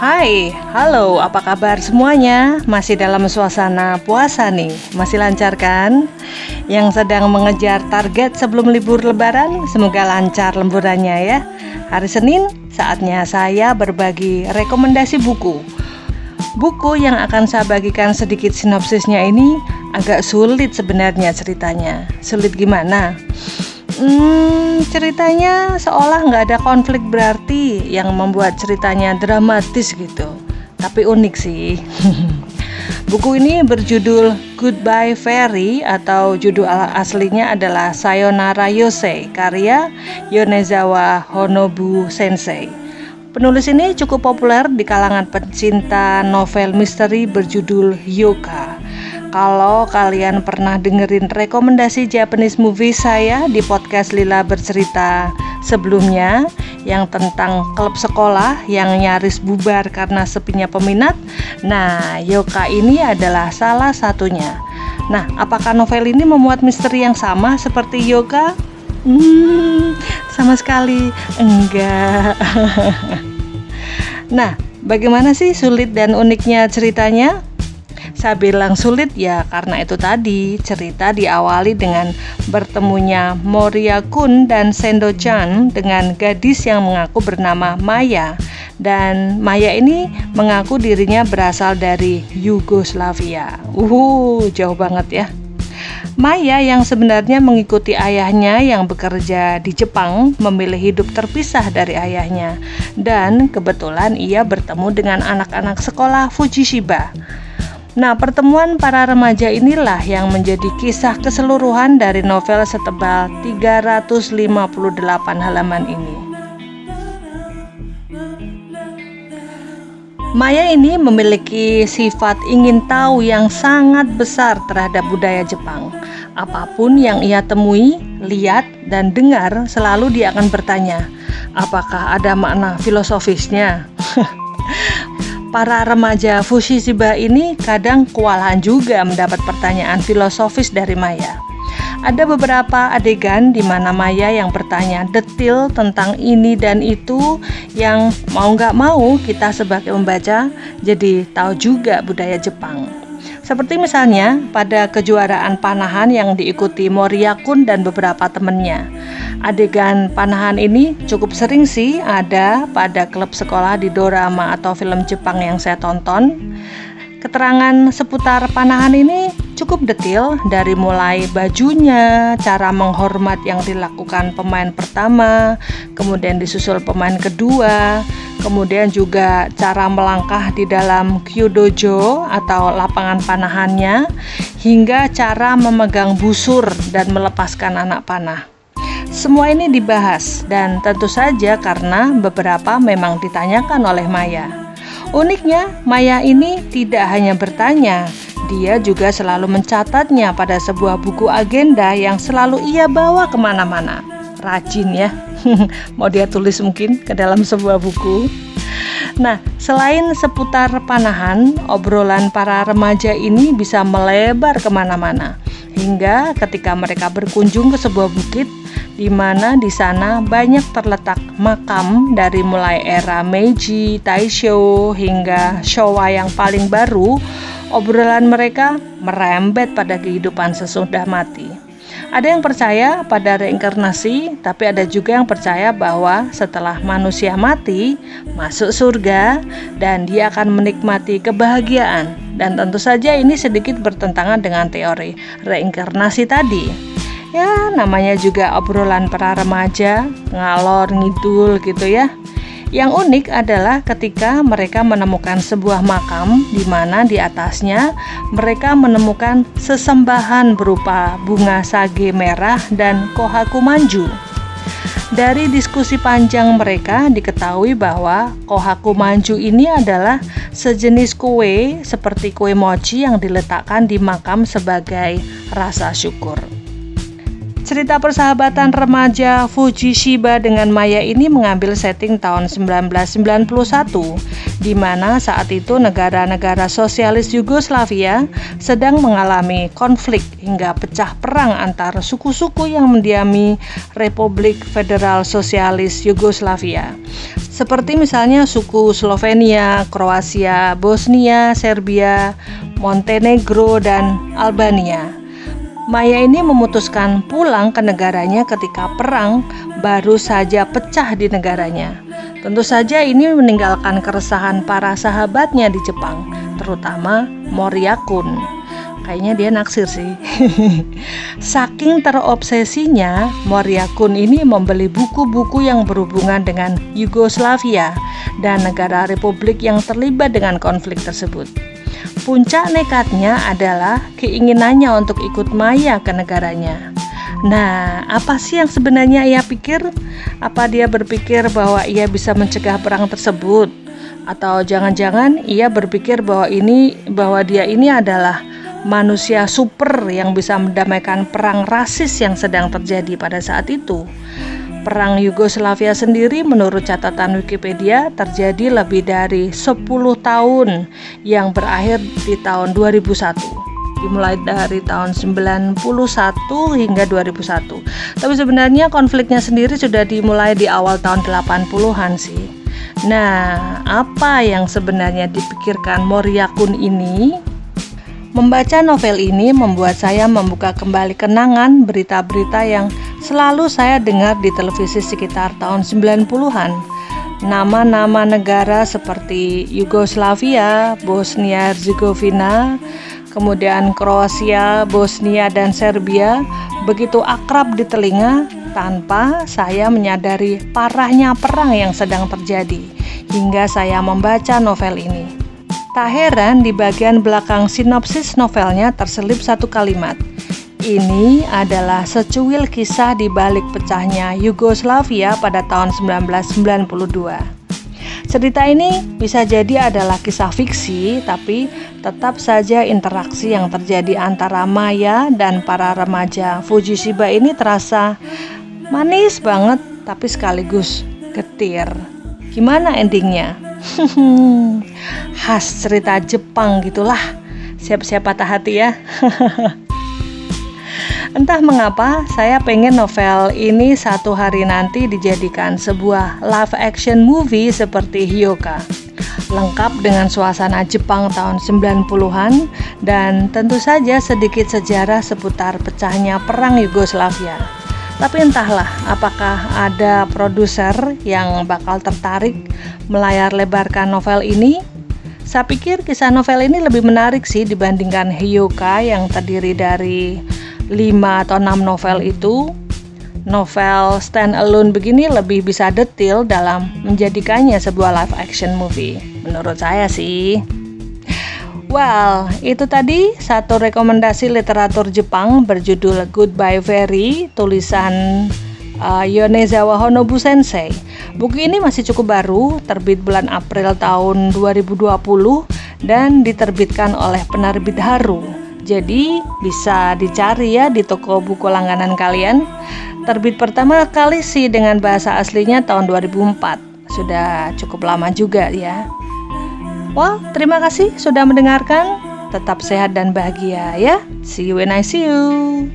Hai, halo, apa kabar semuanya? Masih dalam suasana puasa nih, masih lancar kan? Yang sedang mengejar target sebelum libur lebaran, semoga lancar lemburannya ya Hari Senin, saatnya saya berbagi rekomendasi buku Buku yang akan saya bagikan sedikit sinopsisnya ini agak sulit sebenarnya ceritanya Sulit gimana? Hmm, ceritanya seolah nggak ada konflik berarti yang membuat ceritanya dramatis gitu. Tapi unik sih. Buku ini berjudul Goodbye Fairy atau judul aslinya adalah Sayonara Yosei karya Yonezawa Honobu Sensei. Penulis ini cukup populer di kalangan pecinta novel misteri berjudul Yoka. Kalau kalian pernah dengerin rekomendasi Japanese movie saya di podcast Lila Bercerita sebelumnya yang tentang klub sekolah yang nyaris bubar karena sepinya peminat, nah Yoka ini adalah salah satunya. Nah, apakah novel ini memuat misteri yang sama seperti Yoka? Hmm, sama sekali enggak. nah, bagaimana sih sulit dan uniknya ceritanya? Saya bilang sulit ya karena itu tadi cerita diawali dengan bertemunya Moria Kun dan Sendo Chan dengan gadis yang mengaku bernama Maya dan Maya ini mengaku dirinya berasal dari Yugoslavia. Uh, jauh banget ya. Maya yang sebenarnya mengikuti ayahnya yang bekerja di Jepang memilih hidup terpisah dari ayahnya dan kebetulan ia bertemu dengan anak-anak sekolah Fujishiba. Nah, pertemuan para remaja inilah yang menjadi kisah keseluruhan dari novel setebal 358 halaman ini. Maya ini memiliki sifat ingin tahu yang sangat besar terhadap budaya Jepang. Apa pun yang ia temui, lihat, dan dengar, selalu dia akan bertanya, apakah ada makna filosofisnya? para remaja Fushishiba ini kadang kewalahan juga mendapat pertanyaan filosofis dari Maya. Ada beberapa adegan di mana Maya yang bertanya detil tentang ini dan itu yang mau nggak mau kita sebagai pembaca jadi tahu juga budaya Jepang. Seperti misalnya pada kejuaraan panahan yang diikuti Moriakun dan beberapa temannya. Adegan panahan ini cukup sering sih ada pada klub sekolah di dorama atau film Jepang yang saya tonton. Keterangan seputar panahan ini cukup detail dari mulai bajunya, cara menghormat yang dilakukan pemain pertama, kemudian disusul pemain kedua, kemudian juga cara melangkah di dalam kyudojo atau lapangan panahannya, hingga cara memegang busur dan melepaskan anak panah. Semua ini dibahas dan tentu saja karena beberapa memang ditanyakan oleh Maya. Uniknya, Maya ini tidak hanya bertanya, dia juga selalu mencatatnya pada sebuah buku agenda yang selalu ia bawa ke mana-mana. Rajin ya, mau dia tulis mungkin ke dalam sebuah buku. Nah, selain seputar panahan, obrolan para remaja ini bisa melebar ke mana-mana. Hingga ketika mereka berkunjung ke sebuah bukit, di mana di sana banyak terletak makam dari mulai era Meiji, Taisho hingga Showa yang paling baru, obrolan mereka merembet pada kehidupan sesudah mati. Ada yang percaya pada reinkarnasi, tapi ada juga yang percaya bahwa setelah manusia mati, masuk surga dan dia akan menikmati kebahagiaan. Dan tentu saja ini sedikit bertentangan dengan teori reinkarnasi tadi. Ya, namanya juga obrolan para remaja, ngalor ngidul gitu ya. Yang unik adalah ketika mereka menemukan sebuah makam di mana di atasnya mereka menemukan sesembahan berupa bunga sage merah dan kohaku manju. Dari diskusi panjang mereka diketahui bahwa kohaku manju ini adalah sejenis kue seperti kue mochi yang diletakkan di makam sebagai rasa syukur. Cerita persahabatan remaja Fujishiba dengan Maya ini mengambil setting tahun 1991 di mana saat itu negara-negara sosialis Yugoslavia sedang mengalami konflik hingga pecah perang antara suku-suku yang mendiami Republik Federal Sosialis Yugoslavia. seperti misalnya suku Slovenia, Kroasia, Bosnia, Serbia, Montenegro, dan Albania. Maya ini memutuskan pulang ke negaranya ketika perang baru saja pecah di negaranya. Tentu saja ini meninggalkan keresahan para sahabatnya di Jepang, terutama Moriakun. Kayaknya dia naksir sih. Saking terobsesinya, Moriakun ini membeli buku-buku yang berhubungan dengan Yugoslavia dan negara republik yang terlibat dengan konflik tersebut. Puncak nekatnya adalah keinginannya untuk ikut Maya ke negaranya. Nah, apa sih yang sebenarnya ia pikir? Apa dia berpikir bahwa ia bisa mencegah perang tersebut? Atau jangan-jangan ia berpikir bahwa ini bahwa dia ini adalah manusia super yang bisa mendamaikan perang rasis yang sedang terjadi pada saat itu? Perang Yugoslavia sendiri menurut catatan Wikipedia terjadi lebih dari 10 tahun yang berakhir di tahun 2001 dimulai dari tahun 91 hingga 2001 tapi sebenarnya konfliknya sendiri sudah dimulai di awal tahun 80-an sih. Nah apa yang sebenarnya dipikirkan Moriakun ini? Membaca novel ini membuat saya membuka kembali kenangan berita-berita yang selalu saya dengar di televisi sekitar tahun 90-an. Nama-nama negara seperti Yugoslavia, Bosnia Herzegovina, kemudian Kroasia, Bosnia, dan Serbia begitu akrab di telinga tanpa saya menyadari parahnya perang yang sedang terjadi hingga saya membaca novel ini. Tak heran di bagian belakang sinopsis novelnya terselip satu kalimat. Ini adalah secuil kisah di balik pecahnya Yugoslavia pada tahun 1992. Cerita ini bisa jadi adalah kisah fiksi, tapi tetap saja interaksi yang terjadi antara Maya dan para remaja Fujishiba ini terasa manis banget, tapi sekaligus getir. Gimana endingnya? Khas cerita Jepang gitulah. Siap-siap patah hati ya. Entah mengapa saya pengen novel ini satu hari nanti dijadikan sebuah live action movie seperti Hyoka lengkap dengan suasana Jepang tahun 90-an dan tentu saja sedikit sejarah seputar pecahnya perang Yugoslavia. Tapi entahlah apakah ada produser yang bakal tertarik melayar lebarkan novel ini. Saya pikir kisah novel ini lebih menarik sih dibandingkan Hyoka yang terdiri dari 5 atau 6 novel itu. Novel stand alone begini lebih bisa detail dalam menjadikannya sebuah live action movie. Menurut saya sih. Well, itu tadi satu rekomendasi literatur Jepang berjudul Goodbye Fairy, tulisan uh, Yonezawa Honobu Sensei. Buku ini masih cukup baru, terbit bulan April tahun 2020 dan diterbitkan oleh penerbit Haru. Jadi bisa dicari ya di toko buku langganan kalian. Terbit pertama kali sih dengan bahasa aslinya tahun 2004. Sudah cukup lama juga ya. Well, terima kasih sudah mendengarkan. Tetap sehat dan bahagia ya. See you when I see you.